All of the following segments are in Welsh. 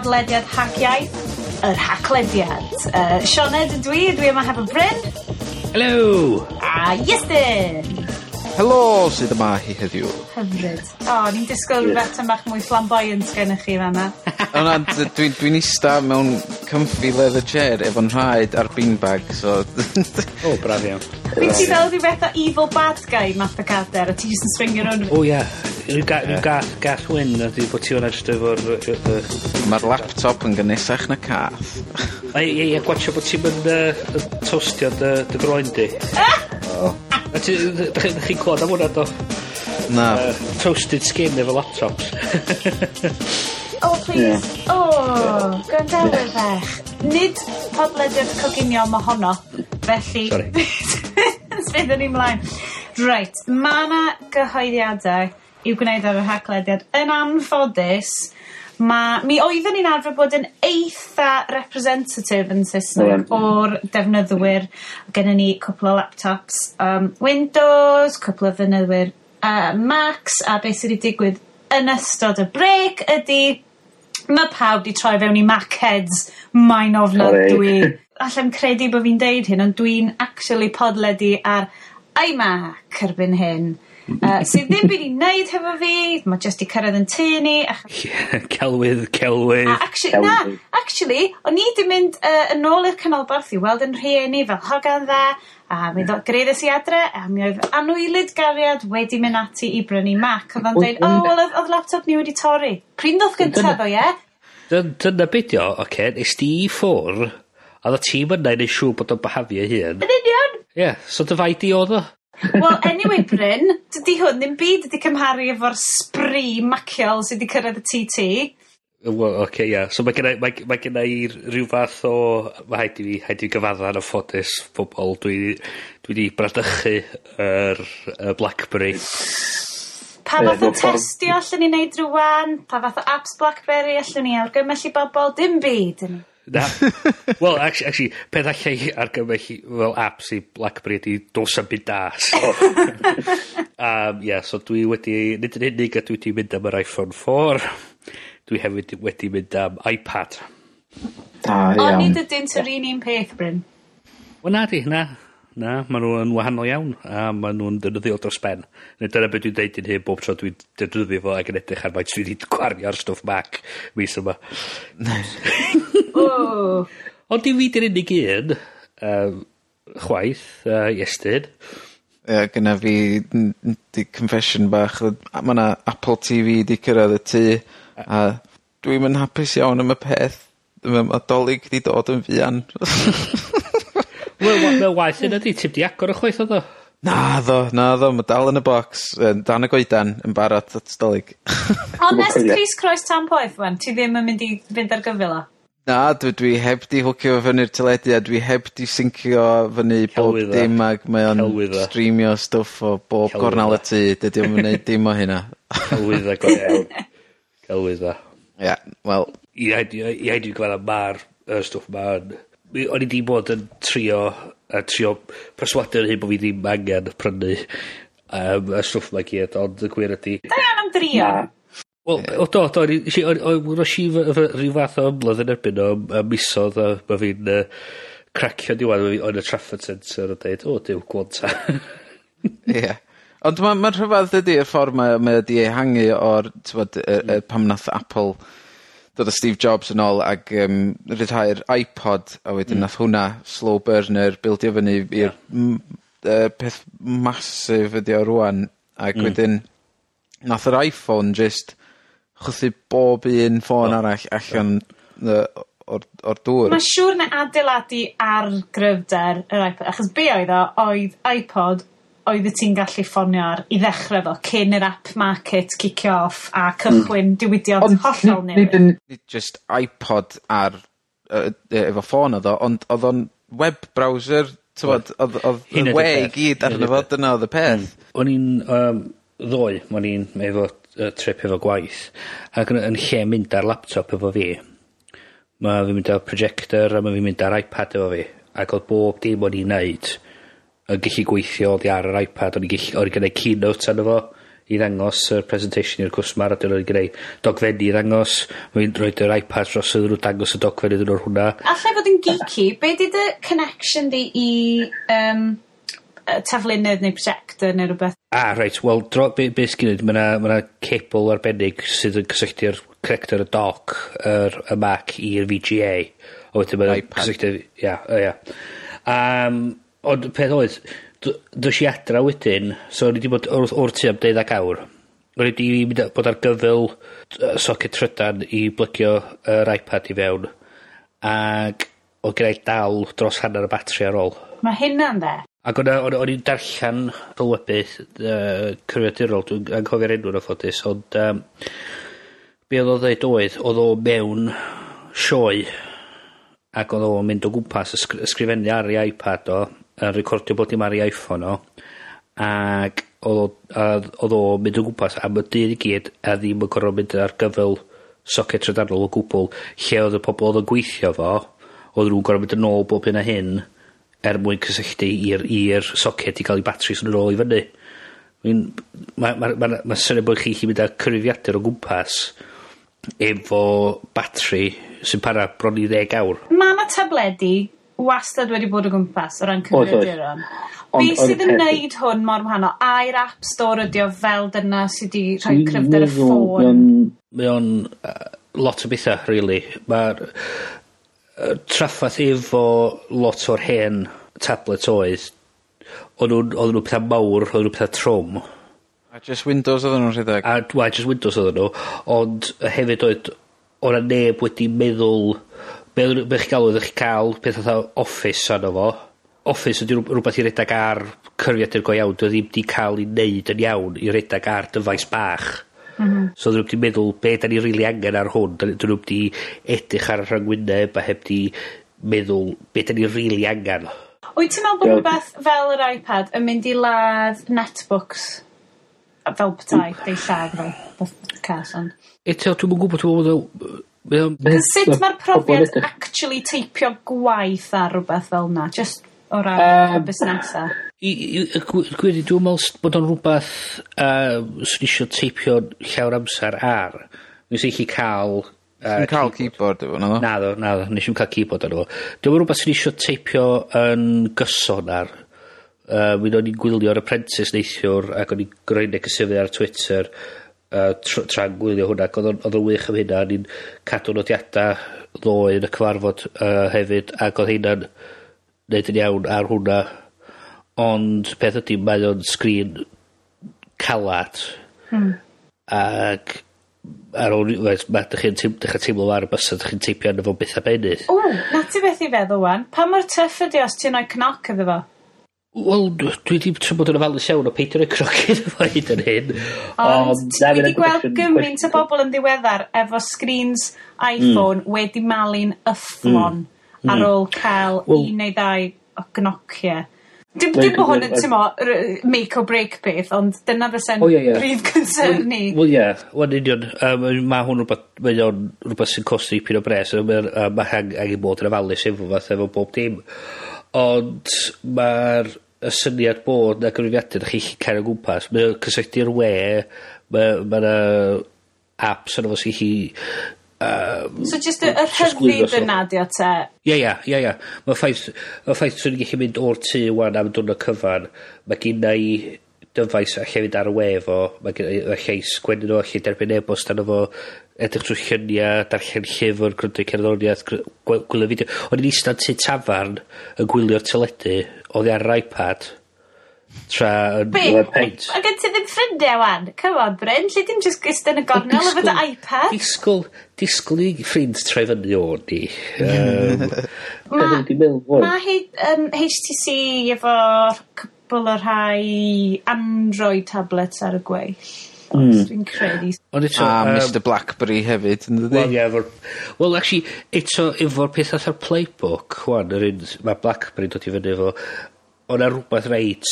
podlediad Hac yr haclediad. Uh, Sioned dwi, dwi yma hefo Bryn. Helo! A Iestyn! Helo, sydd yma hi heddiw. Hyfryd. O, oh, ni'n disgwyl rhywbeth yn bach mwy flamboyant gennych chi fanna. o na, dwi'n dwi ista mewn comfy leather chair efo'n rhaid ar beanbag, so... o, braf iawn. Dwi'n ti fel rhywbeth o evil bad guy math o cader, a ti jyst yn swingio rhwng... O, oh, ie. Rhyw ga, yeah. gath, gath wyn ydy bod ti hwnna jyst efo'r... Mae'r laptop yn gynnesach na cath. Ie, ie, ie, gwatsio bod ti'n mynd uh, tostio dy, dy groen di. O. A chi'n clod am hwnna do? Na. Uh, toasted skin efo laptops. oh, please. Yeah. Oh, gwrandawyr fech. Nid podlediad coginio am honno. Felly... Sorry. Spyddwn ni mlaen. Right, mae yna gyhoeddiadau i'w gwneud ar y rhaglediad. Yn anffodus, ma' mi oeddwn ni'n arfer bod yn eitha representative yn Saesneg mm. o'r defnyddwyr. Gennym ni cwpl o laptops um, Windows, cwpl o ddefnyddwyr uh, Macs, a beth sydd wedi digwydd yn ystod y break ydy mae pawb di troi fewn i Mac heads mae'n ofnadwy. allai'n credu bod fi'n deud hyn, ond dwi'n actually podledu ar iMac erbyn hyn uh, sydd ddim byd i wneud hefo fi, mae jyst i cyrraedd yn tu ni. Ach... Yeah, celwydd, celwydd. A actually, na, actually, o'n i di mynd uh, yn ôl i'r canolbarth i weld yn rhieni fel hogan dda, a mi ddod greiddes i adre, a mi oedd anwylid gariad wedi mynd ati i brynu Mac, oedd o'n dweud, o, oh, wel, oedd laptop ni wedi torri. Pryn ddodd gyntaf o, ie? Dyna bydio, oce, okay, nes di i ffwr, a dda tîm yna i siŵr bod o'n bahafio hyn. Yn union! Ie, yeah, so dy fai di oedd o? Wel anyway, Bryn, dydy hwn ddim byd wedi cymharu efo'r sbri maciol sydd wedi cyrraedd y TT. Wel oce ia so ma' gennai mae mae genna i rhyw fath o Mae haid i fi haid i fi gyfadda yn y ffodus pobol dwi dwi 'di bradychu yr y Blackberry. Pa fath o testio allen ni wneud rŵan pa fath o apps Blackberry allwn ni awgrymu i bobol dim byd. Na. Wel, actually, actually, peth allai argymell i fel apps i Blackberry ydi dos am byd das. um, yeah, so dwi wedi, nid yn unig a dwi wedi mynd am yr iPhone 4, dwi hefyd wedi mynd am iPad. Da, iawn. Ond nid ydy'n yr un un peth, Bryn. Wel, na di, na. Na, maen nhw'n wahanol iawn, a maen nhw'n defnyddiol dros ben. Neu dyna beth dwi'n deud yn hyn bob tro dwi'n defnyddio fo ac yn edrych ar faint dwi wedi gwario ar stwff Mac mis yma. oh. Ond i fi di'r unig un, um, chwaith, uh, iestyn. Ie, yeah, gyna fi di confession bach. Mae yna Apple TV di cyrraedd y tŷ, a dwi'n yn hapus iawn am y peth. Mae dolyg di dod yn fian. Wel wa- wel waeth yna di ti'n 'di agor o Na ddo, na ddo, mae dal yn y bocs yn dan y goedan yn barod at Dolig. Honest, nes crys croes Tanpoeth ŵan ti ddim yn mynd i fynd ar gyfyl o? Na dwi dwi heb 'di hwcio fyny'r teledu a dwi heb 'di syncio fyny bob dim ag mae o'n... Celwydda. ...streamio stwff o bob gornal y tŷ dydy o'n yn dim o hynna. Celwydda go iawn. Celwydda. Ia wel. Ia i i i gwael ma'r y stwff 'ma yn mi o'n i 'di bod yn trio a trio perswadio hyn bod fi ddim angen prynu um, y stwff 'ma gyd ond y gwir ydi... Da iawn am drio. Wel o do do o'n i nesh o'n o'n i fy fy ryw fath o ymladd yn erbyn o am misoedd a ma' fi'n uh, cracio diwan o'n y Trafford Centre a dweud, o diw, gwanta. Ie. Ond mae'n ma' rhyfedd ydy y ffordd mae o mae o ehangu o'r t'mod yy yy hmm. pam nath Apple dod o Steve Jobs yn ôl ag um, rhyddhau'r iPod a wedyn... Hmm. ...nath hwnna slow burner bildio fyny i'r m- uh, peth masif ydi o rwan ac Hmm. ...wedyn nath yr Iphone just chwthu bob un ffôn arall allan yy o'r o'r dŵr. Ma'n siŵr na adeiladu ar gryfder yr iPod, achos be' oedd o oedd iPod oeddet ti'n gallu ffonio ar i ddechrau fo cyn yr app market kick off a cychwyn mm. diwydiant ond hollol newydd. Ond nid just iPod ar uh, efo ffôn oedd o, ond oedd o'n web browser, tywod, oedd y we i gyd arno fo, dyna oedd y peth. Hmm. O'n i'n um, ddoe, o'n i'n efo uh, trip efo gwaith, ac yn, yn lle mynd ar laptop efo fi, mae fi'n mynd ar projector a mae fi'n mynd ar iPad efo fi, ac oedd bob dim o'n i'n neud yn gallu gweithio oddi ar yr iPad o'n i gallu o'n i gneud keynote arno fo i ddangos y presentation i'r cwsmer a 'dyn nhw'n gwneud dogfenni i ddangos mae'n rhoi yr iPad dros iddyn nhw dangos y dogfenni iddyn nhw'r hwnna. Alla fod yn geeky be' 'di dy connection di i um, y taflunydd neu projector neu rhywbeth A ah, reit wel dro- be' be' sgyn i ma' 'na ma' cable arbennig sydd yn cysylltu'r connector y doc yr y Mac i'r VGA o wedyn mae'n iPad. ...cysylltu ia o ia. A yym Ond peth oedd, dos i adra wedyn, so o'n i 'di bod wrth or tu am deuddeg awr. O'n i wedi mynd a, bod ar gyfyl yy soced trydan i blygio yr iPad i fewn, ac o' gen dal dros hanner y batri ar ôl. Mae hynna'n dda. Ac o'n, on, on i'n darllen dylybydd uh, cyfrifiadurol, dwi'n anghofio'r enw'n ffodus, ond um, be oedd o ddeud oedd, oedd o mewn sioe ac oedd o'n mynd o gwmpas ysgrifennu ar ei iPad o, yn recordio bod dim ar ei Iphone o ag odd a odd o mynd o gwmpas am y dydd i gyd a ddim yn gorfod mynd ar gyfel socket treadadol o gwbl lle oedd y pobl oedd yn gweithio fo oedd nhw'n gorfod mynd yn ôl bob hyn a hyn er mwyn cysylltu i'r i'r soced i gael ei batris yn ôl i fyny. Wi'n ma' ma, ma'r ma' syniad bod chi chi mynd â cyrifiadur o gwmpas efo batri sy'n para bron i ddeg awr. Mae yna tabledi wastad wedi bod o gwmpas o ran cyfrifiaduron. Be sydd yn neud hwn mor wahanol? A'r App Store ydi o fel dyna sydd wedi rhoi cryfder y ffôn? Mae o'n lot o bethau, really. Mae'r traffaith efo lot o'r hen tablet oedd, oedd nhw pethau mawr, oedd nhw pethau trwm. A just Windows oedden nhw'n rhedeg? A, well, just Windows oedden nhw, ond hefyd oedd, o'n neb wedi meddwl be' odden nw be' chi galw oddech chi cael peth oedd Office arno fo. Office ydy rw- rwbeth i redag ar cyfrifiadur go iawn. 'Di ddim 'di cael ei wneud yn iawn i redag ar dyfais bach. Mm -hmm. So dyn nhw wedi meddwl be' da ni rili really angen ar hwn 'dyn nhw wedi edrych ar y rhagwyneb a heb 'di meddwl be' da ni rili really angen. Wyt ti'n meddwl bod rhywbeth fel yr iPad yn mynd i ladd netbooks fel petai, deu lladd nw, cas ond... Eto, dwi'n yn gwbod dwi me'wl Mae o'n... Sut mae'r profiad actually teipio gwaith ar rhywbeth fel yna? Just o ran um, busnesa? Gwiri, dwi'n meddwl bod o'n rhywbeth uh, sy'n eisiau teipio llawer amser ar. Nes i chi cael... Uh, Swn cael keyboard efo, naddo? Naddo, naddo, nes i'n cael keyboard efo. Dwi'n meddwl rhywbeth sy'n eisiau teipio yn gyson ar. Uh, Mi'n o'n i'n gwylio'r apprentice neithiwr ac o'n i'n greu'n negesyfu ar Twitter a tr- tra'n gwylio hwnna ac odd o'n odd o'n wych am hynna o'n i'n cadw nodiadau ddoe yn y cyfarfod uh, hefyd ac oedd hynna'n neud yn iawn ar hwnna ond peth ydy mae o'n sgrin calad hmm. ac ar ôl rhywbeth mae ydych chi'n teim, dechrau teimlo ar y bus a dych chi'n teipio arno fo beth a benydd. O, na ti beth i feddwl wan. Pa mor tyff ydi os ti'n rhoi cnoc iddo fo? Wel dwi wedi trio yn ofalus iawn o peidio roi crogen fyny yn hyn ond... Dwi 'di gweld gymaint o bobl yn ddiweddar efo screens hmm. Iphone wedi malu'n ythlon hmm. ar hmm. ôl cael un neu ddau o gnocie. Dim dim bo' hwn yn t'mo' make or break beth, ond dyna fysa'n brif concern ni. Wel ie wel union yym ma' hwn rhywbeth, mae o'n rwbath sy'n costi pyn o bres a ma'r a ma' hang- angen bod yn ofalus efo fath efo bob dim. Ond mae'r y syniad bod 'na gyfrifiadur 'dach chi cael o gwmpas mae'n cysylltu'r we mae'n ma' 'na aps arno fo sy gallu yym... So just y y rhyddid yna 'di o 'te? ie ie ie ie Ma'r ffaith y ffaith 'swn i gallu mynd o'r tŷ 'wan am diwrnod cyfan mae ginna i dyfais a llefyd ar y wef o, mae gennai y llais gwenyn o allu derbyn e-bost arno fo edrych trwy llunia' darllen llyfr grando i cerddoriaeth gry- gwe- gwylio fideo. O'n i'n eistedd tŷ tafarn yn gwylio'r teledu oedd oddi ar yr iPad tra yn Be? yfed peint. Ma' gen ti ddim ffrindiau wan. Come on, Bryn. Lle dim just gist yn y gornel efo dy iPad? Disgwyl, disgwyl i ffrind troi fyny o ni. Yym, Ma- 'dan ni 'di meddwl. Ma' H- yym HTC efo'r Apple o rhai Android tablets ar y gweill. Mm. Dwi'n credu. Ond eto... A um, Mr Blackberry hefyd, yn dyddi? Wel, ie, efo'r... Wel, actually, eto, efo'r peth allan Playbook, wan, yr un, mae Blackberry dod i fyny efo, o'na rhywbeth reit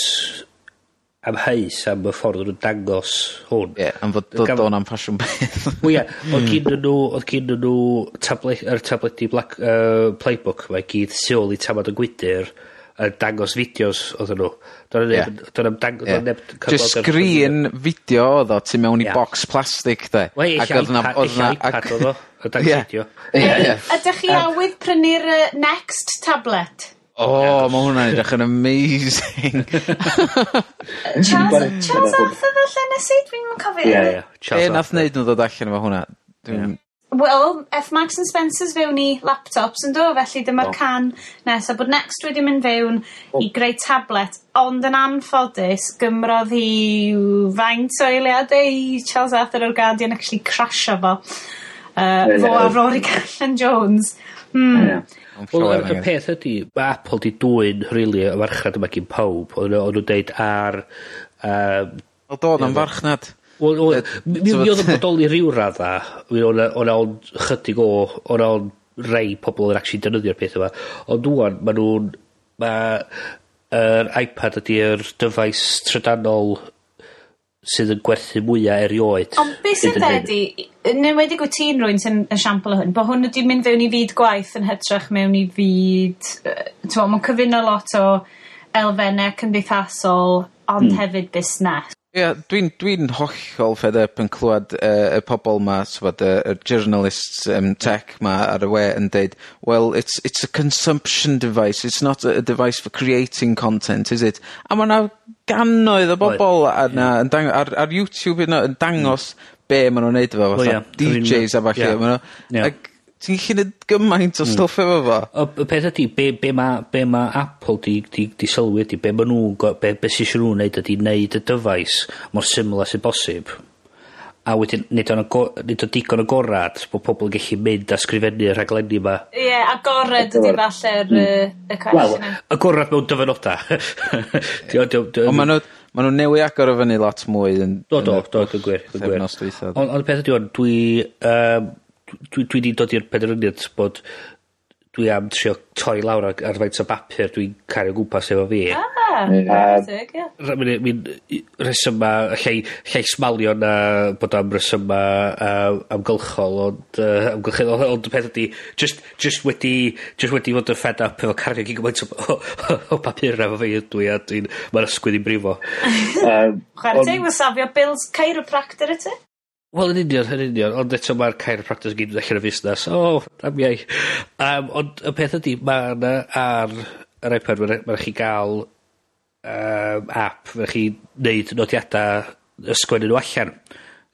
amheus am y ffordd nhw'n dangos hwn. Ie, yeah, am fod dod Gam... o'n am ffasiwn beth. Wel, ie, oedd hmm. gyn nhw, oedd gyn nhw tablet, er tabledi Black, uh, Playbook, mae gyd tu ôl i tamad y gwydyr, yn dangos fideos oedden nhw. Do'n yeah. do'n dang, yeah. neb... Just screen fideo oedd o, ti mewn i yeah. box plastic de. Wel, eich iPad oedd o, y dangos yeah. fideo. Yeah, yeah. Ydych chi awydd prynu'r uh, Next tablet? O, mae hwnna'n edrych yn amazing. Charles, Charles Arthur felly nes i, dwi'n cofio. Ie, ie. Fe nath wneud nhw ddod allan efo hwnna. Dwi'n... Wel F. Max and Spencers fewn i laptops yn do, felly dyma'r cam nes a bod Next wedi mynd fewn i greu tablet ond yn anffodus gymrodd hi faint o eiliadau i Charles Arthur o'r Guardian actually crasio fo yy fo a Rory Callan Jones. Hmm. Wel y peth ydy, mae Apple 'di dwyn rili y farchnad yma gyn pawb o'n nhw o'n nhw'n deud ar yy... Wel do' na'm farchnad. Wel, wel, mi oedd yn bodoli rhyw radda, mi o'n ond chydig o, o'n ond rei pobl yn actually defnyddio'r peth yma, ond dwi'n, maen nhw'n, mae'r er iPad ydy'r dyfais trydanol sydd yn gwerthu mwyaf erioed. Ond beth sy'n dweud, wedi gwyt ti'n rwy'n sy'n esiampl o hwn, bod hwn wedi mynd fewn i fyd gwaith yn hytrach mewn i fyd, uh, meddwl, mae'n cyfuno lot o elfennau cymdeithasol, ond hmm. hefyd busnes. Ie dwi'n dwi hollol fed up yn clywed uh, y pobol 'ma t'mod y y journalists um, tech 'ma ar y we yn deud well it's it's a consumption device. It's not a device for creating content is it? A ma' 'na gannoedd o bobol yna mm. yn dang- ar ar YouTube hyd yn o'd yn dangos mm. be' ma' nhw'n neud efo fatha DJs a falle, a ma' nhw. ag ti'n gallu neud gymaint o hmm. stwff efo fo. O, y peth ydy, be, be, ma, be ma Apple di, di, di sylwi ydy, be ma nhw, be, be sy'n siŵr nhw'n neud ydy neud y dyfais mor syml a sy'n bosib. A wedyn, nid o'n, nid o'n digon o gorad bod pobl yn gallu mynd a sgrifennu y rhaglenni yma. Ie, yeah, agored ydy falle'r mm. y cwestiwn. Y gorad mewn dyfynoda. Ond maen nhw, Maen nhw'n newi agor o fyny lot mwy yn... Do, do, do, dwi'n gwir. Ond y peth ydy, o'n, dwi... Um, dwi dwi 'di dod i'r penderfyniad bod dwi am trio torri lawr ar ar faint o bapur dwi'n cario gwmpas efo fi. Ah! Diddorol ia. Rha- mi'n rhesyma llai, llai smalio na bod am resyma yy amgylchol ond uh, amgylchol, ond y peth ydi just, just, wedi just wedi fod yn fed up efo cario gig gymaint o, o, o, o papur efo fi ydw i a dwi'n mae'r ysgwydd i'n brifo. Chwarae teg, mae safio bills chiropractor i ti? Wel yn union yn union. Ond eto ma'r chiropractors gyd yn allan o fusnes o oh, am iau. Um, ond y peth ydy, ma' 'na ar yr iPad mae'n ma' chi gael um, app, mae'n chi neud nodiadau ysgwennu nhw allan.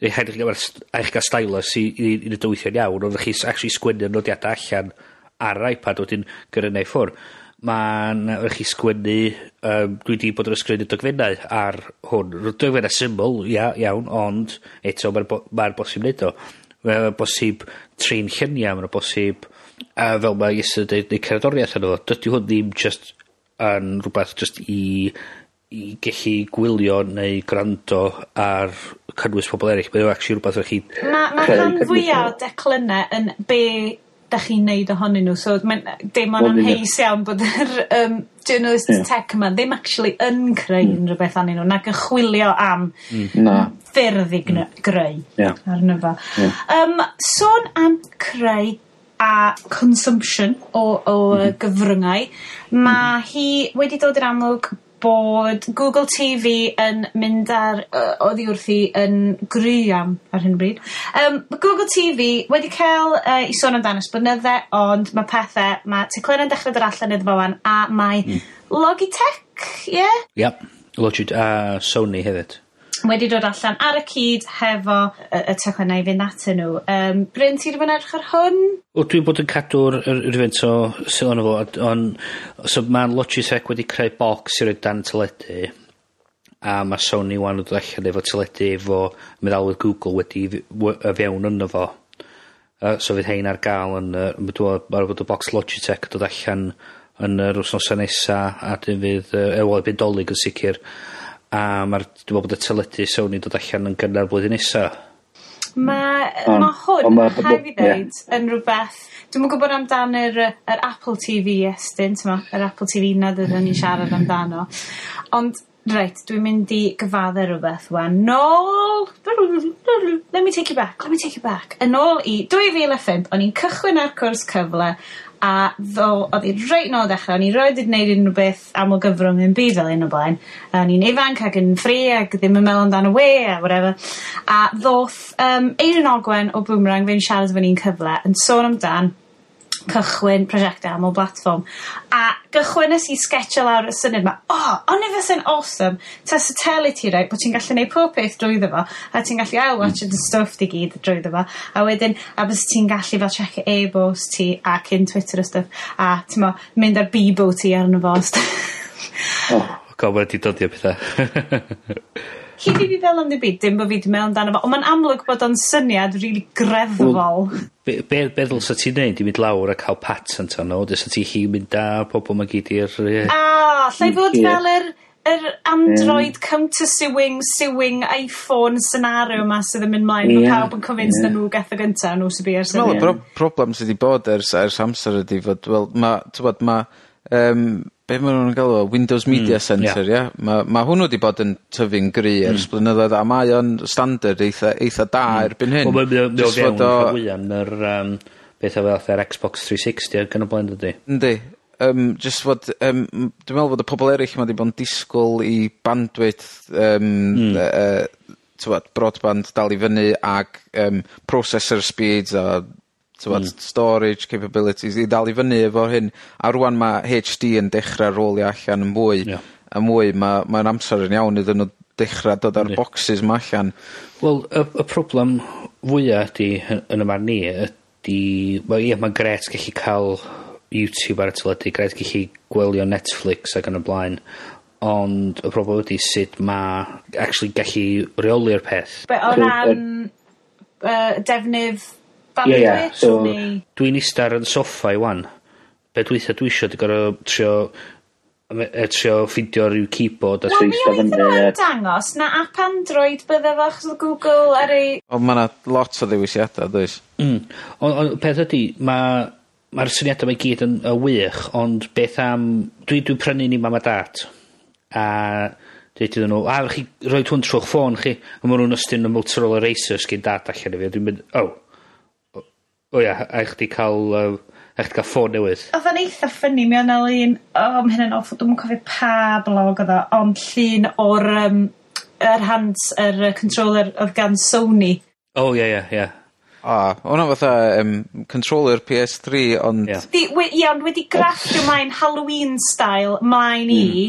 Neu rhaid i chi gael st- a i chi ga'l stylus i i i neud o weithio'n iawn ond rai' chi actually sgwennu'r nodiadau allan ar yr iPad wedyn gyrru 'na i ffwr' mae'n rhaid chi sgwennu um, dwi 'di bod yn ysgrifennu dogfennau ar hwn. dogfennau syml ia iawn ond eto mae'n bo- ma'n bosib wneud o. mae'n bosib trin lluniau mae'n bosib a fel ma' Iese dweud neu' cerddoriath arno fo. Dydi hwn ddim just yn rhywbeth just i i gallu gwylio neu gwrando ar cynnwys pobl eraill mae'n o actually rwbath rai' chi... Ma' ma' rhan fwyaf o declynau yn be' da chi'n neud ohonyn nhw so mae'n dim ond deimlo'n heis iawn bod yr um, journalist yeah. tech yma ddim actually yn creu mm. rhywbeth anyn nhw nag yn chwilio am mm. mm. ffyrdd i greu yeah. arno fo yeah. um, sôn am creu a consumption o, o mm. gyfryngau mae hi wedi dod i'r amlwg bod Google TV yn mynd ar... Yy, oddi wrthi yn gryam ar hyn o bryd. Um, Google TV wedi cael uh, 'i sôn amdano ers blynydde, ond mae pethau, mae ma' yn dechrau dod allan iddo fo 'wan a mae mm. Logitech, ie? Yeah? Yep. Logi- a Sony hefyd wedi dod allan ar y cyd hefo y, y tocynau i fynd atyn nhw. Um, Bryn, ti wedi bod yn edrych ar hwn? O, dwi'n bod yn cadw'r rhywun o sy'n yna fo, ond so mae'n Logitech wedi creu box i roi dan teledu a mae Sony wan yn dod allan efo teledu efo meddalwedd Google wedi y fewn yno fo. Uh, so fydd hein ar gael yn, uh, mae'n bod y box Logitech dod allan yn yr wsnosa nesa a dyn fydd uh, ewol bydd dolyg yn sicr a mae'r dwi'n me'wl bod y teledu Sony dod allan yn gynnar blwyddyn nesa. Ma' yy ma' hwn, rhaid fi ddeud, yn rhywbeth... Dwi'n yn gwbod amdan yr yy yr Apple TV estyn t'mo' yr Apple TV 'na ddyden ni'n siarad amdano ond reit dwi'n mynd i gyfadde rhywbeth wan. nôl Let me take you back let me take you back yn ôl i dwy fil a phump o'n i'n cychwyn ar cwrs cyfle a ddo- oedd 'i reit nôl dechre, o'n i rioed 'di neud unrhyw beth am y gyfrwng yn byd fel un o blaen, a o'n i'n ifanc ac yn ffri ac ddim yn meddwl amdano we a whatever. a ddoth um, Eirin Ogwen o Boomerang fe'n siarad fyny'n cyfle yn sôn amdan cychwyn prosiectau am o blatfform a gychwynnes i sgetsio lawr y syniad 'ma o ond if this yn awesome tasa teli ti reit bod ti'n gallu neud pob peth drwyddo fo a ti'n gallu ail watch mm. dy stuff di gyd drwyddo fo a wedyn a bys ti'n gallu fel check e-bost ti a cyn Twitter a stuff. a ti'n mo, mynd ar Bebo ti arno fo oh, gofod O dod i'r pethau. hyd i fi fel am byd, dim bod fi 'di meddwl amdano fo, ond mae'n amlwg bod o'n syniad rili really greddfol. Be' be' be' ddylsa ti'n neud i mynd lawr a cael patent arno fo dylsa ti 'llu mynd â pobl mae gyd i'r. A allai fod fel yr yr Android yeah. counter-sewing, sewing Iphone scenario yma sydd yn mynd mlaen yeah. mae pawb yn convinced na nhw gath o gynta nhw nw byr syniad. Dwi y problem sydd wedi bod ers ers amser ydy, fod wel ma' t'bod ma' um, be' maen nhw'n galw Windows Media mm, Center ia? Mae ma' hwnnw wedi bod yn tyfu'n gry mm. ers hmm. blynyddoedd a mae o'n standard eitha eitha da mm. erbyn hyn. Wel, mae'n mynd o... yn yr um, yym petha fatha'r Xbox 360 sixty ag yn y blaen dydi? Yndi. Yym jyst fod um, dwi'n meddwl fod y pobl eraill mae wedi bod yn disgwyl i bandwidth um, mm. uh, t'mod broadband dal i fyny ac um, processor speeds a mm. storage capabilities i dal i fyny efo hyn, a rwan mae HD dee yn dechra rowlio allan yn mwy yeah. ...a mwy ma' ma'n amser yn iawn iddyn nhw dechrau dod â'r boxes 'ma allan. Wel y y problem fwyaf ydy yn y marn i ydy, wel ie mae'n gret gallu cael YouTube ar y teledu gret gallu gwylio Netflix ac yn y blaen ond y problem ydy sut mae actually gallu reoli'r peth. Be' o ran uh, defnydd Ie ie so... Dwi'n istar 'yn soffa i 'wan. Be' dwitha dwi eisiau, dwi'n gorau trio yfe yy e, trio ffindio ryw keyboard a... Wel mi oedd hwnna'n dangos na app Android bydde fo achos Google ar ei... O, mae yna lot o ddewisiadau, does? Mm. on' on' peth ydy, mae'r ma' syniadau mae gyd yn y wych ond beth am dwi dwi'n prynu ni mam a dat a deud iddyn nhw a chi roi hwn trwy'ch ffôn chi a ma' nhw'n ystyn y Motorola Racer sgyn dat allan i fi dwi'n mynd oh, O ia a eich di cael, uh, eich di cael ffôn newydd. Oedd o'n eitha ffynnu, mi o'n 'na un o ma' hynna'n awful dwi'm yn cofio pa blog oedd o ond llun o'r um, yr hands yr yy controller oedd gan Sony. O ie ie ia. O o' hwnna fatha um, controller PS3, ond... Ia. 'Di we- ie ond wedi grafftio mae'n Halloween style mae'n mm. i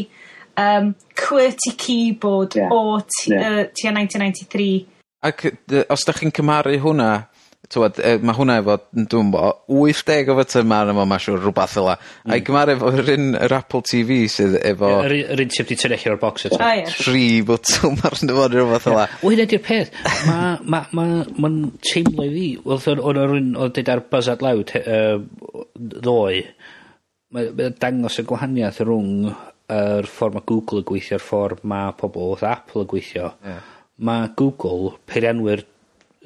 um, QWERTY keyboard yeah. o t- yy tua nineteen ninety three. Ac os da chi'n cymharu hwnna tywed, e, mae hwnna efo dwi'n 'bo wyth deg o fetyma yma fo ma'n siŵr rhywbeth fel Mm. A'i cymaru efo yr un yr Apple TV sydd efo... Yr u- un sydd wedi tynnu allan o'r box eto. O ie. ...tri bwtwm arno fo neu rwbath fel 'a. Wel hynna 'di'r peth ma' ma' ma' ma'n teimlo i fi wrth o'n o'n rywun odd deud ar Buzz Out Loud he- yy ddoe mae'n dangos y gwahaniaeth rhwng yr ffordd mae Google yn gweithio yr ffordd mae pobl oedd Apple yn gweithio. Yeah. Mae Google peirianwyr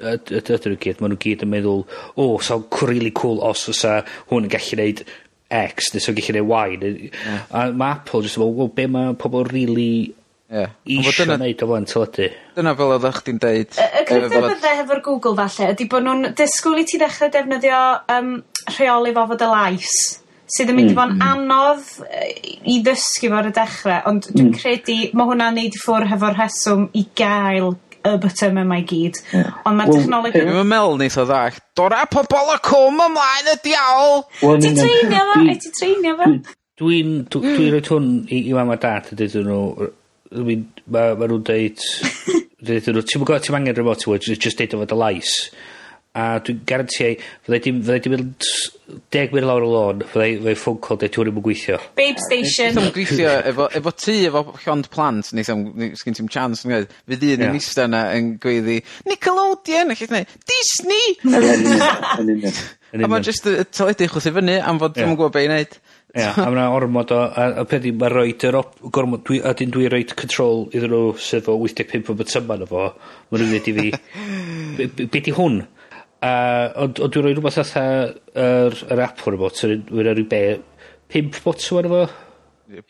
ydyn nhw gyd maen nhw gyd yn meddwl o sawl so really cool os fysa hwn yn gallu neud X, ne' sa gallu gellu Y Yeah. ...a mae Apple jyst yn meddwl, wel be' mae pobl really Ie. ...isio neud o flaen teledu. Dyna fel oddach chdi'n deud... Y cryfder bydde hefo'r Google falle ydy bod nhw'n disgwyl i ti ddechrau defnyddio um, rheoli fofod y lais sydd yn mynd i mm, fod yn mm. anodd i ddysgu fo'r y dechrau, ond dwi'n mm. credu mae hwnna'n neud i ffwrdd hefo'r rheswm i gael y butyme yma i gyd. Yeah. Ond ma' technoleg... Dwi'n yn me'wl neith o ddallt dora pobol y cwm ymlaen y diawl! Ti treinio fo? Wyt ti treinio fo? Dwi'n mm. dwi dwi hwn i i mam a dat a dydyn nhw Mae nhw'n deud Dydyn nhw ti'n yn gw'o' ti'm angen remote work just deud o fod y lais. A dwi'n garantia fyddai dim fyddai 'di mynd deg mynd lawr y lôn fyddai fyddai ffôn call deud hwn 'im yn gweithio. Babe station. Neith o'm gweithio efo efo ti efo llond plant neith o'm ti'n chance yn gweud fydd un yn eista yna yn gweiddi Nickelodeon a llall Disney. A mae'n just y teledu chwth i fyny am fod dwi'm yn gwbo be' i neud. Ie a mae'n ormod o a a peth i, ma' rhoi yr op- gormod dwi a 'dyn dwi rhoi control iddyn nhw sydd o 85 o pump o butyma fo mae'n nw'n ddeud i fi be' be' be' 'di hwn? A, ond, ond dwi'n rhoi rhywbeth fatha yr, yr app hwn efo, dwi'n rhoi rhyw be, pimp bot arno efo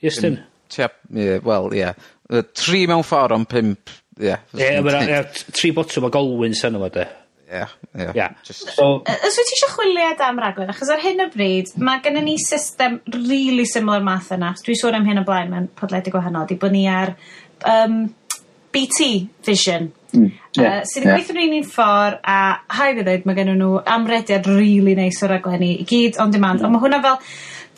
Iestyn? Tua, ie, wel, ie. Tri mewn ffordd ond pimp ie. Ie, tri botel mae golwyn sy'n yma, de. Ie, ie. Os wyt ti eisiau chwiliad am raglen, achos ar hyn o bryd, mae gennym ni system really similar math yna. Dwi sôn am hyn o blaen mewn podledi gwahanol, di bod ni ar um, BT Vision, Mm, yeah, uh, sydd yn yeah. gweithio'n un un ffordd a haid i ddweud mae gen nhw amrediad rili really neis o'r aglenni i gyd on demand mm. ond mae hwnna fel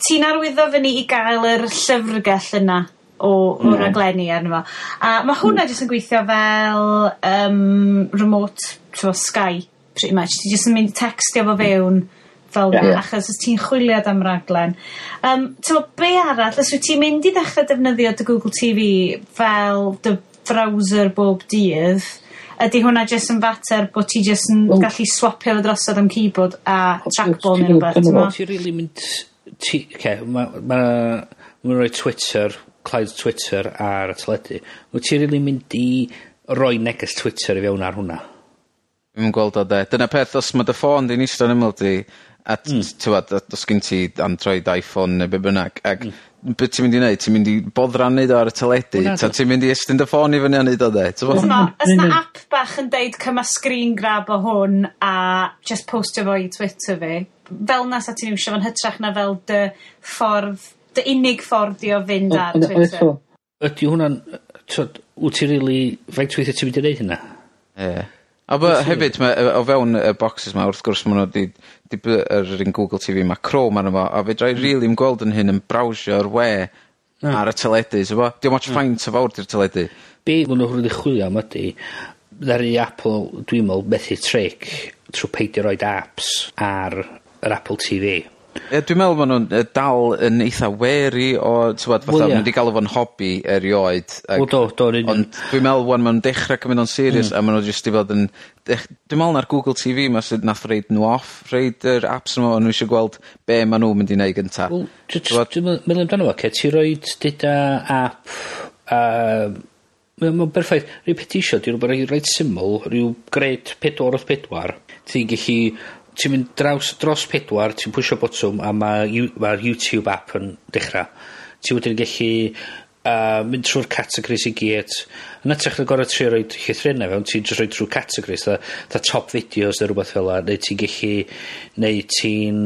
ti'n arwyddo fyny i gael yr llyfrgell yna o, o mm. raglenni arno fo a mae hwnna mm. jyst yn gweithio fel um, remote to Sky pretty much ti jyst yn mynd textio fo fewn fel yeah, yeah. achos os ti'n chwiliad am raglen um, ti'n be arall os wyt ti'n mynd i ddechrau defnyddio dy Google TV fel dy browser bob dydd ydy hwnna jyst yn fater bod ti jyst yn well, gallu swapio fo drosodd am keyboard a trackball neu rhywbeth, ti'n meddwl? Ti'n really mynd... Ti, okay, mae... Ma, ma, rhoi Twitter, Clyde Twitter ar y teledu. Wyt ti'n really mynd i roi neges Twitter i fewn ar hwnna? Dwi'n gweld o de. Dyna peth, os mae dy ffôn di'n eistedd yn ymwyl di, a mm. ti'n os gen ti Android, iPhone neu be bynnag, ac mm beth ti'n mynd i wneud? Ti'n mynd i boddran neud o ar y teledu ta ti'n mynd i estyn dy ffôn i fyny a neud o 'de t'mo'? O's 'na o's 'na bach yn deud cyma screen grab o hwn a just postio fo i Twitter fi fel 'na 'sa ti'n iwsio fo'n hytrach na fel dy ffordd dy unig ffordd i o fynd ar Twitter. Ydy hwnna'n yy t'od wt ti rili faint weithia ti'n mynd i wneud hynna? Ie. A by- hefyd ma' o fewn y boxes 'ma wrth gwrs ma' nw 'di dib- yr un Google TV mae Chrome arno fo a fe drai hmm. really yn gweld 'yn hyn yn browsio'r we... Na. ...ar y teledu so t'bo? Dim hmm. ots faint o fawr 'di'r teledu. Be' ma' nw hwnnw chwilio am ydi ddaru Apple dwi'n meddwl, methu tric trwy peidio roed apps ar yr Apple TV. Yy dwi'n meddwl ma' nhw'n yy dal yn eitha wary o t'mod fatha... Wel ia. ...ma' nw galw fo'n hobi erioed ag... Wel do do yn union. Ond dwi'n meddwl 'wan ma' nw'n dechra cymyd o'n serious mm. a maen nw jyst i fod yn dech- dwi me'wl na'r Google TV 'ma sydd nath reid nhw off reid yr apps yma ond nhw eisiau gweld be' maen nhw'n mynd i wneud gynta. Wel j- j- dwi me'wl meddwl amdano fo 'ce ti roid dyda app... Uh, Mae'n berffaith. rhyw peth ti isio 'di rwbath reit syml rhyw gred 4 wrth 4, ti'n gallu ti'n mynd draws dros pedwar, ti'n pwysio botwm a mae'r ma, YouTube app yn dechrau. Ti'n wedyn gallu uh, mynd trwy'r categories i gyd. Yn ytrach na gorau tri roed llithrennau fewn, ti'n just rhoi trwy categories, da, da top videos neu rhywbeth fel la, neu ti'n gallu, neu ti'n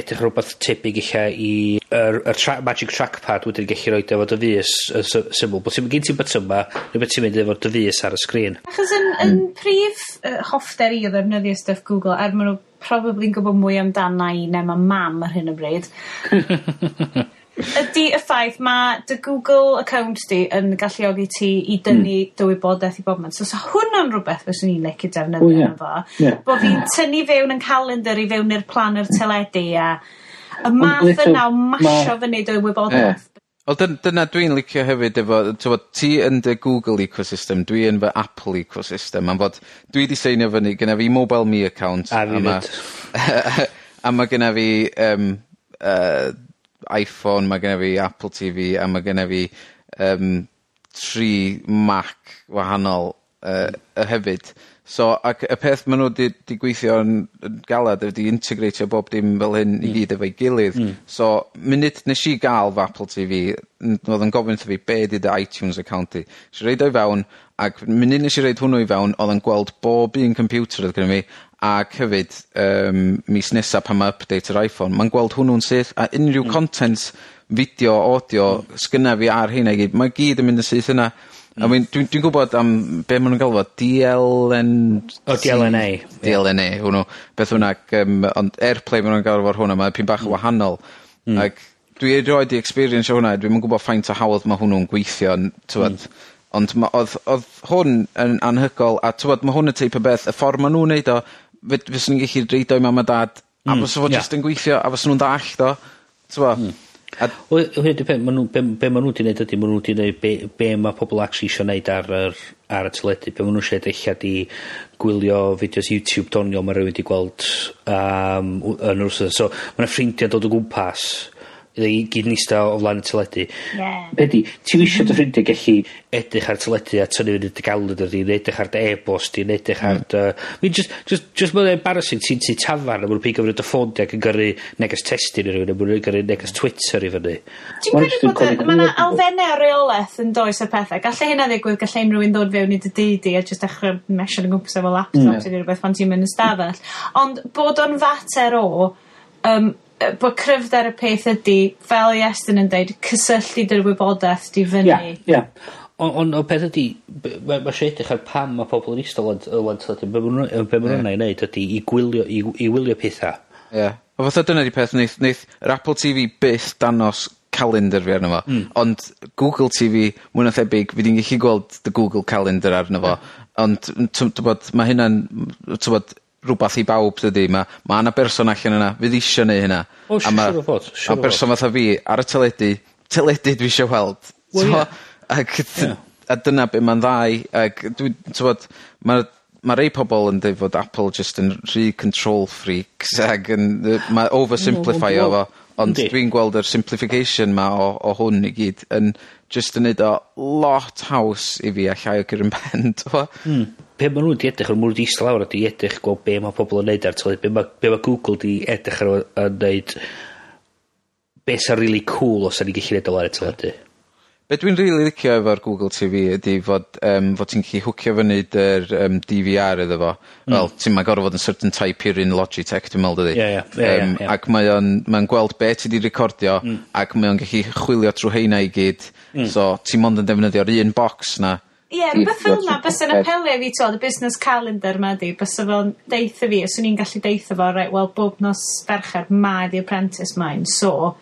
edrych rhywbeth tebyg eich i yr, yr tra magic trackpad wedyn gallu rhoi efo dy fus yn syml. Bod ti'n mynd gen ti'n byty yma, neu beth ti'n mynd efo dy fus ar y sgrin. Achos yn, mm. yn prif uh, hoffder i o ddefnyddio stuff Google, er maen nhw probably yn gwybod mwy amdana i na mae mam ar hyn o bryd. Ydy y ffaith mae dy Google account di yn galluogi ti i dynnu dy wybodaeth i bob man. so 'sa hwnna'n rhywbeth fyswn i'n licio defnyddio efo bo' fi'n tynnu fewn yn calendar i fewn i'r plan yr teledu a y math yna o masio fyny dy wybodaeth. Wel dyn- dyna dwi'n licio hefyd efo t'mod ti yn dy Google ecosystem dwi yn fy Apple ecosystem am fod dwi 'di seinio fyny genna fi Mobile Me account... A fi ma, ...a mae genna fi um, uh, Iphone mae genna fi Apple TV, a mae genna fi um, tri Mac wahanol uh, yy hefyd. So ac y peth maen nhw 'di 'di gweithio yn yn galad ydy integratio bob dim fel hyn i mm. gyd efo'i gilydd. Hmm. So munud nes i gael fy Apple TV, Vee n- do'dd yn gofyn wrtho fi be' 'di dy Itunes account i. Nes i reid o i fewn ac munud nes i reid hwnnw i fewn oedd yn gweld bob un computer oedd gynno fi ac hefyd um, mis nesaf pan mae update yr Iphone mae'n gweld hwnnw'n syth a unrhyw mm. content fideo, audio mm. sgynna fi ar hynna i gyd mae gyd yn mynd yn syth yna. I mean, dwi'n, dwi gwybod am be' maen nhw'n galw fo Dee O DLNA. DLNA, En hwnnw, beth hwnna, um, ond Airplay maen nhw'n galw fo hwnna mae pyn bach yn wahanol. Hmm. Ac dwi erioed experience o hwnna dwi'n yn gwybod faint o hawdd mae hwnnw'n gweithio yn t'mod hmm. ond ma' oedd, oedd hwn yn anhygol a tywed, mae hwn y teip o beth y ffordd maen nhw'n neud o fed- fyswn i'n gallu roid o i mam a dad. A hmm. fysa fo jyst yn gweithio a fysa nw'n dallt o t'mo'? A... Wel hyd y peth ma' nw'n be' be' ma' nw 'di neud ydi ma' nw 'di neud be' be' mae pobl actually eisiau gwneud ar yr ar y teledu. Be' maen nhw eisiau neud 'di gwylio fideos YouTube doniol mae rhywun wedi gweld um, w- yn yr wsos. So mae yna ffrindiau dod o gwmpas i gyd yn ista o flaen y teledu. Ie. Be' 'di ti'm mhm. isio dy ffrindiau gallu edrych ar teledu a tynnu fyny dy galon ydy, ne' edrych ar dy e-bost di ne' edrych ar mm. dy... I just, just, just mae'n embarrassing ti'n ti tafarn a mae'n pig pigo fyny dy ffôn di ac yn gyrru neges testyn i rhywun, a mae'n gyrru neges Twitter i fyny. Ti'n credu bod y, ma' 'na elfenne o reolaeth yn does y pethau? Gallai hynna ddigwydd gallai unrhyw un ddod fewn i dy dŷ a jyst dechrau mesio o gwmpas efo laptop... Ie. ...ne' rhywbeth pan ti'n mynd yn stafell ond bod o'n fater o um, yy bo' cryfder y peth ydy, fel i Estyn yn dweud, cysylltu dy'r wybodaeth di fyny. Ia, ia. On' on' y peth ydy, mae ma' eisiau edrych ar pam mae pobl yn eistedd o'n yy ŵan t'od be' ma' nw yy be' ma' i neud ydi i gwylio i i wylio pethau. Ie. Yeah. O fatha dyna 'di peth neith neith yr Apple TV byth danos calendar fi arno fo. Mm. Ond Google TV, Vee mwy na thebyg fi di'n gallu gweld dy Google Calendar arno fo. Ond ti'n bod, mae hynna'n ti'n bod, rhywbeth i bawb dydy Ma' ma' yna berson allan yna fydd isio neu' hynna. O siw- siŵr o fod siŵr o fod. A berson fatha fi ar y teledu, teledu dwi eisiau weld. Wel ie. Ag dy- a dyna be' mae'n ddau ac ag dwi t'mod Mae ma' rei pobl yn dweud fod Apple just yn rhy control freaks ac yn yy ma' fo ond dwi'n gweld yr simplification 'ma o o hwn i gyd yn just yn neud o lot haws i fi a llai o curon pen t'mo'? Hmm be' maen nhw wedi edrych maen nhw wedi eistedd lawr a wedi edrych gweld be' mae pobl yn neud ar tywy- be' ma' be' mae Google wedi edrych ar a neud be' sy'n really cool os 'san ni gellu neud o lawr y teledu. Be' dwi'n rili licio efo'r Google TV ydy fod um, fod ti'n gallu hwcio fyny dy'r um, DVR iddo fo. Mm. Wel ti'n yn gorfod bod yn certain type i 'r un Logitech dwi me'wl dydi? Ie ie. Ie ie ie. Ac mae o'n ma'n gweld be' ti 'di recordio mm. ac mae o'n gallu chwilio trwy heina i gyd Mm. so ti'n mond yn defnyddio'r un box 'na Ie yeah, rwbeth fel yna, 'na bysa'n apelio fi to, y busnes calendar 'ma 'di bysa fo'n deitha fi 'swn i'n gallu deitha fo right, wel bob nos fercher, ma' 'di apprentice mine so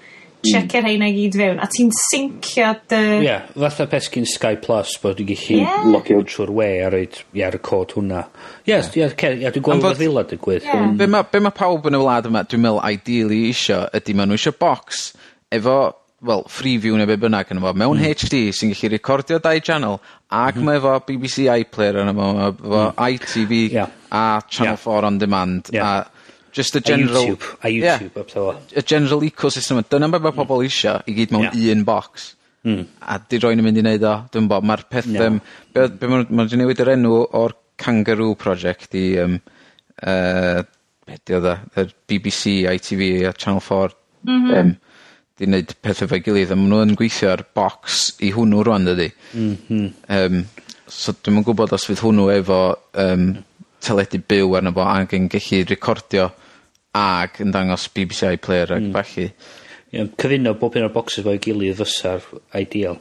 tsiecia rheina i gyd fewn a ti'n syncio dy... Ie yeah, fatha be' sgin Sky Plus bod yn gallu Ie. ...logio trwy'r we a roed, ie, ar y cod hwnna. Ie yes, ie yeah, yeah dwi'n gweld bod fel 'a digwydd. Ie. Be' mae be' ma' pawb yn y wlad yma dwi'n meddwl, ideally isio ydy maen nhw isio box, efo wel Freeview neu be' bynnag yn efo, mewn hmm. Heitch Dee sy'n gallu recordio dau sianel ag hmm. mae efo BBC iPlayer yn efo, mae efo Eye hmm. Tee Vee... ...a Channel Four on Demand a just y general... A YouTube. A YouTube a petha fel 'a. Y general ecosystem, dyna be' mae pobl isio i gyd mewn un box. Mm. A 'di rywun yn mynd i wneud o, dwi'n bod, mae'r peth yym be' be' mae'n ma' nw newid yr enw o'r Kangaroo Project i Um, uh, be' 'di o 'dde yr Bee Bee a Channel 4 mm -hmm. ...yym 'di wneud pethau 'fo'i gilydd a maen nhw'n gweithio ar box i hwnnw rwan, dydy. Mm -hmm. um, so dwi'n yn gwbod os fydd hwnnw efo um, teledu byw arno fo ac yn gallu recordio ag yn dangos BBC Bee ac mm. falle. Ie cyfuno bob un o'r boxes 'fo'i gilydd fysa'r ideal.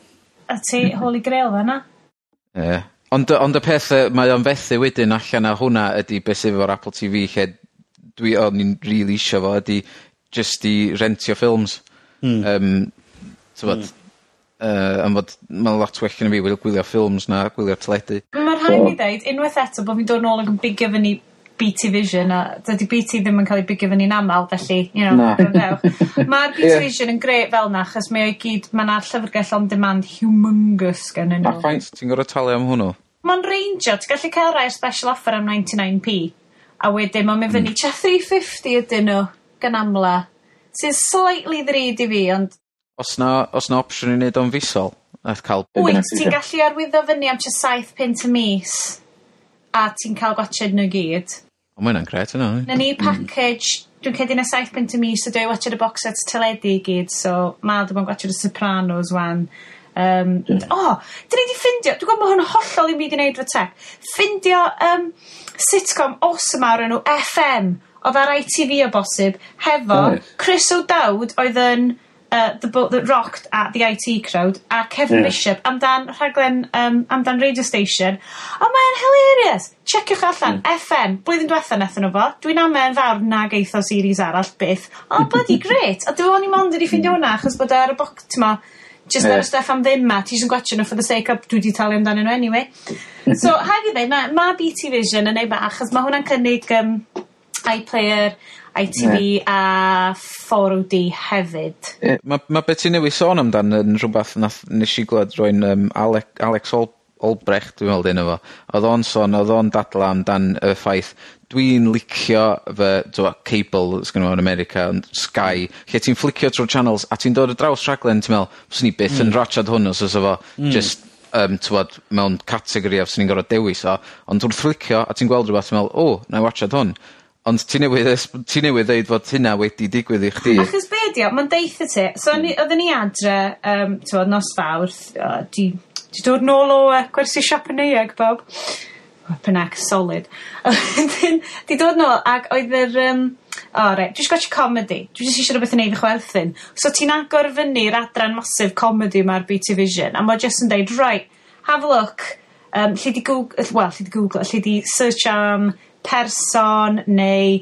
A ti holy grail fan'na. Ie. Ond ond y peth yy mae o'n fethu wedyn allan a hwnna ydy beth sydd efo'r Apple TV lle dwi o'n i'n rili isio fo ydy just i rentio ffilms. Mm. Um, t'mod, hmm. yy am fod ma' lot well gynna fi wylio ffilms na gwylio teledu. Ma' rhaid fi ddeud unwaith eto bod fi'n dod nôl ac yn bigio fyny BT Vision a dydy BT ddim yn cael ei bigio fyny'n aml felly you know, defnyddiwch. Ma'r BT Vision yn grêt fel 'na achos mae o i gyd mae yna llyfrgell on demand humongous gennyn nhw. A faint ti'n gor'o' talu am hwnnw? Mae'n reinjo ti'n gallu cael rai special offer am 99p a wedyn mae'n mynd fyny tua three fifty ydyn nhw gan amla sy'n slightly ddrud i fi ond... O's 'na o's 'na opsiwn i wneud o'n fisol a ca'l... Wyt ti'n gallu arwyddo fyny am tua saith pint y mis a ti'n cael gwachod nhw gyd. O ma' hynna'n grêt hynna. Nawn ni package dwi'n cedi na saith pint y mis so dwi'n watsiad y box set teledu i gyd so ma' dwi'n ond gwatsiad y Sopranos wan. Um. O, oh, dyn ni wedi ffindio, dwi'n gwybod bod hwn hollol i byd i wneud fy tech, ffindio um, sitcom awesome ar enw FM oedd ar ITV o bosib hefo Chris O'Dowd oedd yn uh, the boat that rocked at the IT crowd a Kevin Bishop amdan rhaglen um, amdan radio station. A mae'n hilarious! Checiwch o allan FM blwyddyn diwetha nethon nhw fo. Dwi'n am amen fawr nag eith series arall byth. Ond bloody great a dwi'n o'n i mond wedi ffeindio hwnna achos bod o ar y boc- t'mo' just ar y stuff am ddim 'ma ti sy'n gwachio nhw for the sake of dwi 'di talu amdanyn nhw anyway. So rhaid i ddweud ma' ma' BT Vision yn ei bach achos mae hwnna'n cynnig um, iPlayer, ITV a 4OD hefyd. Ie ma' ma' be' ti newydd sôn amdan yn rhywbeth nath nes i glod roi'n um, Ale- Alex Ol Olbrecht, dwi'n meddwl dyn efo. Oedd o'n sôn oedd o'n dadla amdan y ffaith dwi'n licio fy t'mo' cable sgynno fo yn America ond Sky lle ti'n flicio trwy'r channels a ti'n dod ar draws rhaglen ti'n me'wl fyswn i byth yn mm. ratsiad hwn os fysa fo mm. just um, t'mod mewn categori a fyswn i'n gor'o' dewis o, ond wrth flicio a ti'n gweld rwbath ti'n me'wl o 'nai watsiad hwn. Ond ti newydd esb- ti newydd ddeud fod hynna wedi digwydd i chdi. Achos be' ydi o mae'n deitha ti so mm. i hmm. ni adre yym t'mod nos Fawrth o dwi 'di dod nôl o uh, gwersi siop yn eig, Bob. Weapon solid. Wedyn 'di dod nôl ac oedd yr Um, o oh, dwi dwi'n gwatsiad comedy. dwi jyst isio rwbeth i neud fy chwerthin so ti'n agor fyny'r adran masif comedy yma'r BT Vision a ma' jyst yn deud right have a look um, lle di google, well, lle di google, lle di search am person neu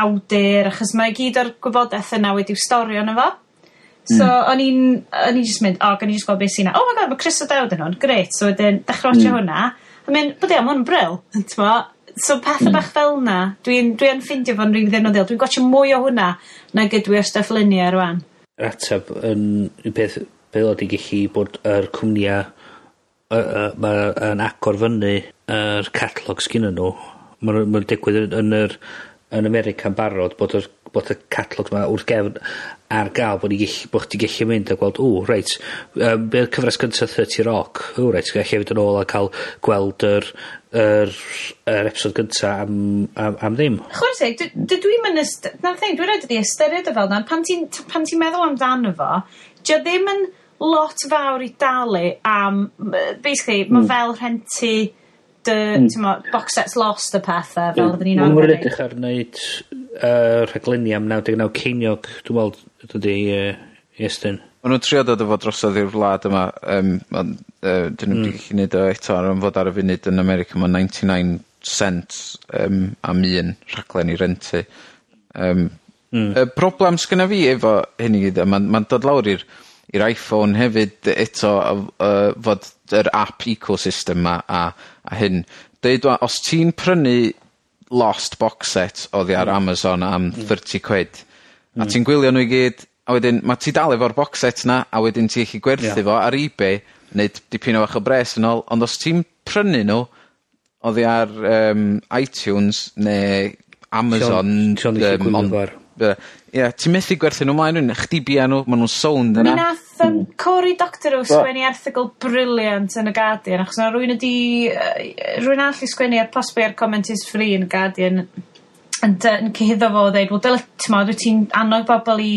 awdur achos mae gyd o'r gwybodaeth yna wedi'w storio yna fo. So mm. o'n i'n o'n i'n just mynd o oh, gan ni just gweld beth sy'n 'na. Oh my god mae Chris o Dowd yn 'wn grêt so wedyn dechrau dechra mm. hwnna a mynd bod e, mae'n bryl, yn bril t'mo' so hmm. bach fel yna, dwi'n dwi ffindio fo'n rili ddefnyddiol dwi'n gwachio mwy o hwnna na gydwi o stuff stwff rwan. Ateb yn beth, beth oedd i gellu bod yr cwmnia mae'n agor fyny yr catalog sgyn nhw mae'n ma' digwydd yn yn yr yn America'n barod bod yr bod y catalog yma wrth gefn ar gael bod ni gill- bo' chdi gellu mynd a gweld w reit um, be' cyfres gyntaf 30 Rock o reit gallu fynd yn ôl a cael gweld yr yr yr episod gyntaf am am am ddim. Chware teg dy- dydw i'm yn 'na'r thing dwi'n rhaid wedi ystyried o fel 'na pan ti'n ti meddwl amdano fo 'di ddim yn lot fawr i dalu am, basically, mm. mae fel rhentu dy, mm. ti'n box sets lost y pethau, fel hmm. oedden ni'n arfer. Mae'n edrych ar wneud uh, rhaglenni am 99 ceiniog, dwi'n meddwl, dydy, uh, Iestyn. Maen nhw'n trio dod o fod drosodd i'r wlad yma, um, ond uh, dyn nhw'n mm. gallu gwneud o eto, ar fod ar y funud yn America, mae 99 cent um, am un rhaglen i rentu. Um, mm. Y broblem sgyna fi efo hyn i gyd, mae'n ma dod lawr i'r i'r Iphone hefyd eto uh, fod yr app ecosystem 'ma a a hyn. Deud wan os ti'n prynu lost box set oddi ar Amazon am thirty quid, a ti'n gwylio nhw i gyd, a wedyn mae ti dal efo'r box set 'na a wedyn ti ellu gwerthu yeah. fo ar eBay, neu dipyn o fach o bres yn ôl, ond os ti'n prynu nhw, oddi ar um, iTunes neu Amazon... Sion, Sion um, i Ie, ti'n methu gwerthu nhw maen nhw'n Chdi bia nhw, maen nhw'n sound yna. Mi nath yym Cory o sgwennu erthigol briliant yn y Guardian achos na rwy'n ydi, uh, rwy'n arall 'di sgwennu ar possibly ar comment is free yn y Guardian yn yn cyhyddo fo o ddeud wel dyle ti'n modd, ti'n annog bobl i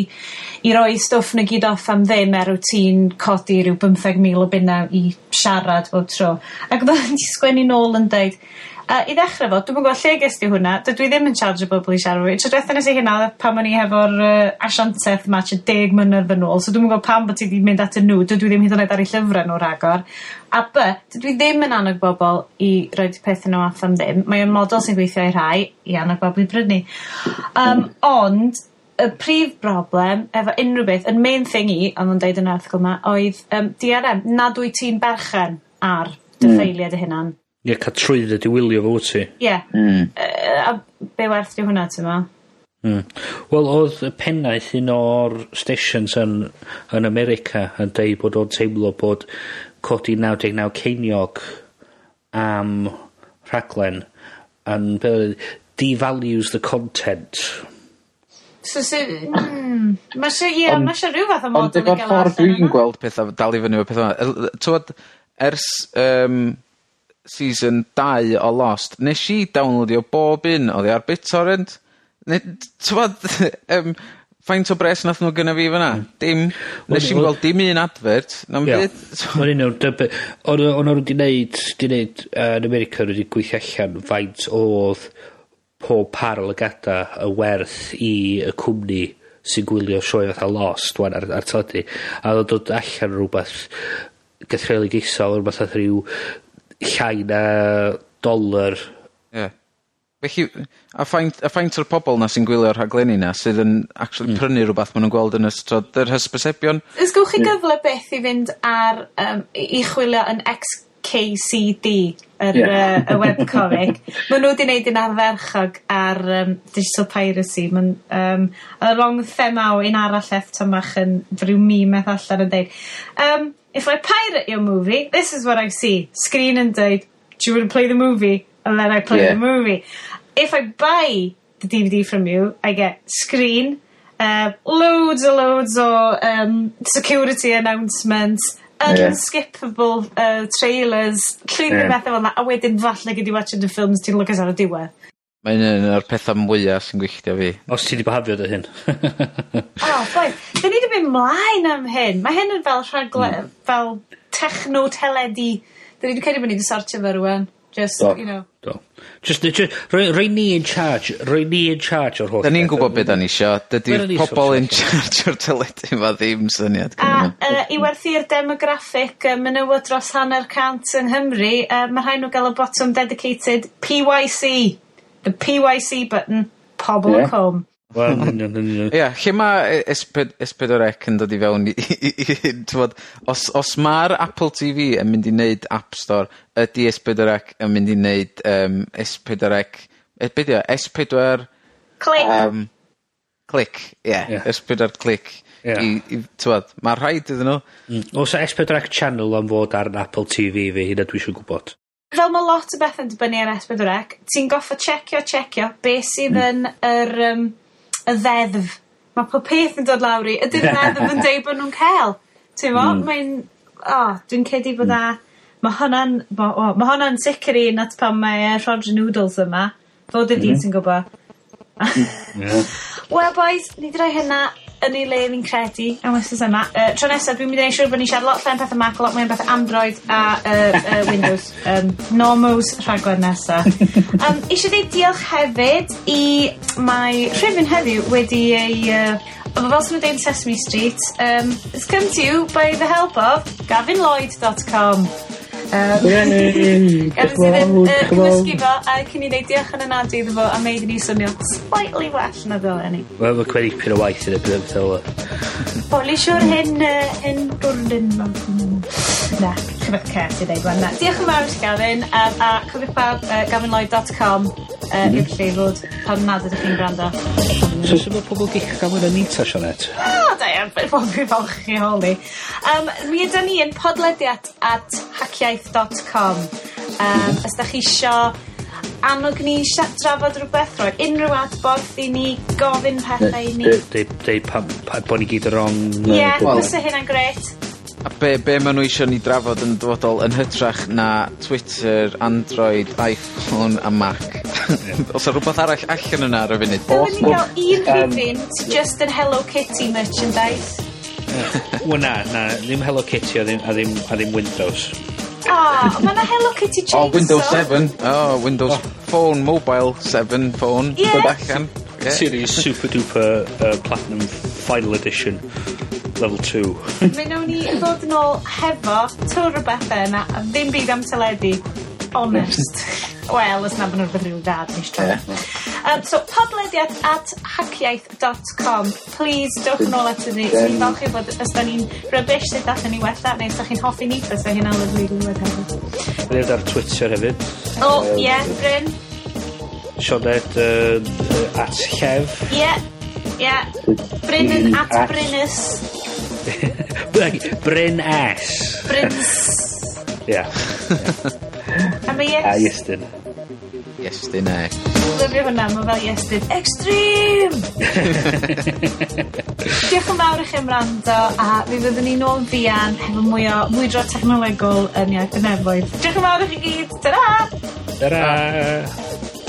i roi stwff na gyd off am ddim er wyt ti'n codi rhyw 15,000 o bunna i siarad bob tro. Ac oedd o sgwennu nôl yn dweud, Uh, i ddechrau fo, dwi'n gwybod lle ges di hwnna dydw i ddim yn tsiarjo bobl i siarad fi tro dwetha nes i hynna odd pan o'n i hefo'r uh, asianteth match y deg mynydd yn ôl so dwi'n gwybod pam bod ti wedi mynd at y nhw dydw i ddim hyd yn oed ar ei llyfrau nw ragor a by dydw i ddim yn annog bobl i roid pethe nw am ddim. Mae o'n model sy'n gweithio i rhai i annog bobl i brynu. Um, ond y prif broblem efo unrhyw beth yn main thing i ond yn deud yn yr erthygl 'ma oedd um, DRM nad wyt ti'n berchen ar dy hmm. ffeiliau dy hunan. Ia ca'l trwydded i wylio fo wyt ti? Ie. Hmm. Yy a be' werth 'di hwnna ti'n ma? Mm. Wel oedd y pennaeth un o'r stations yn yn America yn deud bod o'n teimlo bod codi naw deg naw ceiniog am rhaglen yn devalues the content. So so, mm, mae eisiau, ie mae eisiau rhyw fath o model i gael allan o. Ond efo'r ffor dwi'n gweld pethau, dal i fyny o pethau fel 'a ers um, season 2 o Lost, nes i downloadio bob un oddi ar BitTorrent. Ne- t'mod yym faint o bres nath nhw gynna fi fyna? Hmm. Dim. nes i'n gweld dim un advert na'm byd. Ma'n un o'r dyby- Ond nw o'n nw 'di neud 'di neud yy yn America wedi gweithio allan faint oedd pob par o lygada y werth i y cwmni sy'n gwylio sioe fatha Lost 'wan ar ar teledu a odd o'n dod allan rwbath gynhyrchiol rwbath fatha ryw llai na dolar. Ie. Felly, a faint, a faint o'r pobol na sy'n gwylio'r rhaglenni na sydd yn actually mm. prynu rhywbeth maen nhw'n gweld yn ystod yr hysbysebion? Ys gywch chi gyfle beth i fynd ar, um, i chwilio yn XKCD, yr yeah. uh, y webcomic. maen nhw wedi gwneud yn arferchog ar um, digital piracy. Maen, um, a long themaw un arall eff tymach yn rhyw mîm eith allan yn dweud. Um, if I pirate your movie, this is what I see. Screen and dweud, do you want to play the movie? And then I play yeah. the movie. if I buy the DVD from you, I get screen, uh, loads and loads of um, security announcements, unskippable uh, trailers, llun Ie. yeah. bethau fel 'na, a wedyn falle gyd i watching the films ti'n lwcus ar y diwedd. Mae'n un o'r pethau mwyaf sy'n gwylltio fi. Os ti 'di bihafio dy hyn. O bois, 'dyn ni wedi mynd mlaen am hyn. Mae hyn yn fel rhagle- mm. fel techno teledu. 'Dyn ni wedi credu bo' ni 'di sortio fe rwan. Just, Do. you know. Do. Just, just rhoi rhoi ni in charge rhoi ni in charge o'r holl... 'Dan ni'n gwybod beth 'dan ni isio. Dydi'r pobol in charge o'r teledu yma ddim syniad gennyn nw. A uh, i werthu'r demographic uh, menywod dros hanner cant yng Nghymru uh, mae rhaid nhw gael y bottom dedicated PYC. wye. The PYC button, pobl yeah. cwm. Wel, yn union, yn union. Ie, lle mae e- Es yn dod i fewn i i i os, os mae'r Apple TV yn mynd i wneud App Store, ydy Es pedwar Ec yn mynd i wneud um, Es pedwar Ec, e, be' e? 'di Click. Es click, Clic. Yym, clic, ie. Ie. Es pedwar clic. Ie. I, i, rhaid iddyn nhw. Mm. O's e y S4C Channel am fod ar Apple TV fi? Hynna dwi eisiau gwybod. Fel mae lot o beth yn dibynnu ar S4C, ti'n goffa checio, checio, beth sydd hmm. yn yr um, y ddeddf. Mae pob peth yn dod lawr i. Ydy'r ddeddf yn deud bod bo' nw'n cel t'mo' hmm. mae'n o dwi'n cedi bod hmm. 'na ma' honna'n ma' o mae hwnna'n sicr un at pan mae yy Roger Noodles yma. Fo dy' dyn sy'n gwybod. yeah. Wel boys, ni 'di roi hynna yn ei le fi'n credu am wsos yma. Uh, tro nesaf, dwi'n mynd i neu' siŵr bod ni'n siarad lot llai pethau Mac lot mwy am pethau Android a uh, uh, Windows. Um, normos rhaglen nesaf. Um, isie dweud diolch hefyd i mae rhywun heddiw wedi ei Uh, Wel fel sy'n dweud Sesame Street, um, it's come to you by the help of gavinlloyd.com. Um, Yay! Gafodd hi ddim cymysgu fo a cyn i ni ddeud diolch yn anadlu iddo fo a meid i ni swnio slightly well na fel eni. Wel mae'n cymryd pyn o waith yn y bydd fel 'a. Wel i siwr hyn yy hyn gwrdd yn... Na sefyllfa i ddeud ŵan. Na. Diolch yn fawr i ti Gavin um, a cofiwch pawb uh, gavinLloyd.com uh, mhm. i'r lle i fod pan nad ydych chi'n gwrando. So sy'n ma' pobl gych gafel yn nita Sioned? O da iawn be' falch chi holi. Um, mi ydan ni yn podlediad at hackiaeth.com. Um, os da chi isio annog ni sia- drafod rhywbeth roi unrhyw adborth i ni gofyn pethau i ni. Deud deud pam pa- bo' ni gyd y' rong... Ie yeah, byse hynna'n gret. A be' be' maen nhw eisiau ni drafod yn dyfodol yn hytrach na Twitter, Android, Iphone a Mac? O's 'na rhywbeth arall allan yna ar y funud? O's ni gael un rhifint just yn Hello Kitty merchandise. Wel na, na, ddim Hello Kitty a ddim, a ddim, a ddim Windows. O, mae 'na Hello Kitty Chainsaw. Oh, Windows 7. O Windows Phone Mobile 7 Phone. Ie. Dod allan. Pocket Series Super Duper uh, Platinum Final Edition Level 2 Mi nawn ni ddod yn ôl hefo twr o bethau yna a ddim byd am teledu honest Wel, os na bod nhw'n rhywbeth rhyw dad nes tro Um, so, podlediad at hackiaeth.com Please, dowch yn ôl at ni. Dwi'n falch i bod os da ni'n rybys sut dath ni wella, neu os da chi'n hoffi ni, os da chi'n alw dwi'n gwybod hefyd. Fydd ar Twitter hefyd. O, ie, Bryn. Sioned uh, yy at llef. Ie, ie. Brynn at at Brynys. Bryn S. Bryns. Ie. A mae Yes. A Iestyn. Iestyn e. Lyfio hwnna, mae fel Iestyn. Extreme! Diolch yn fawr i chi am rando a mi fyddwn ni nôl fian hefo mwy o mwydro technolegol yn iaith y nefoedd. Diolch yn fawr i chi gyd. Ta-ra! Ta-ra! Ta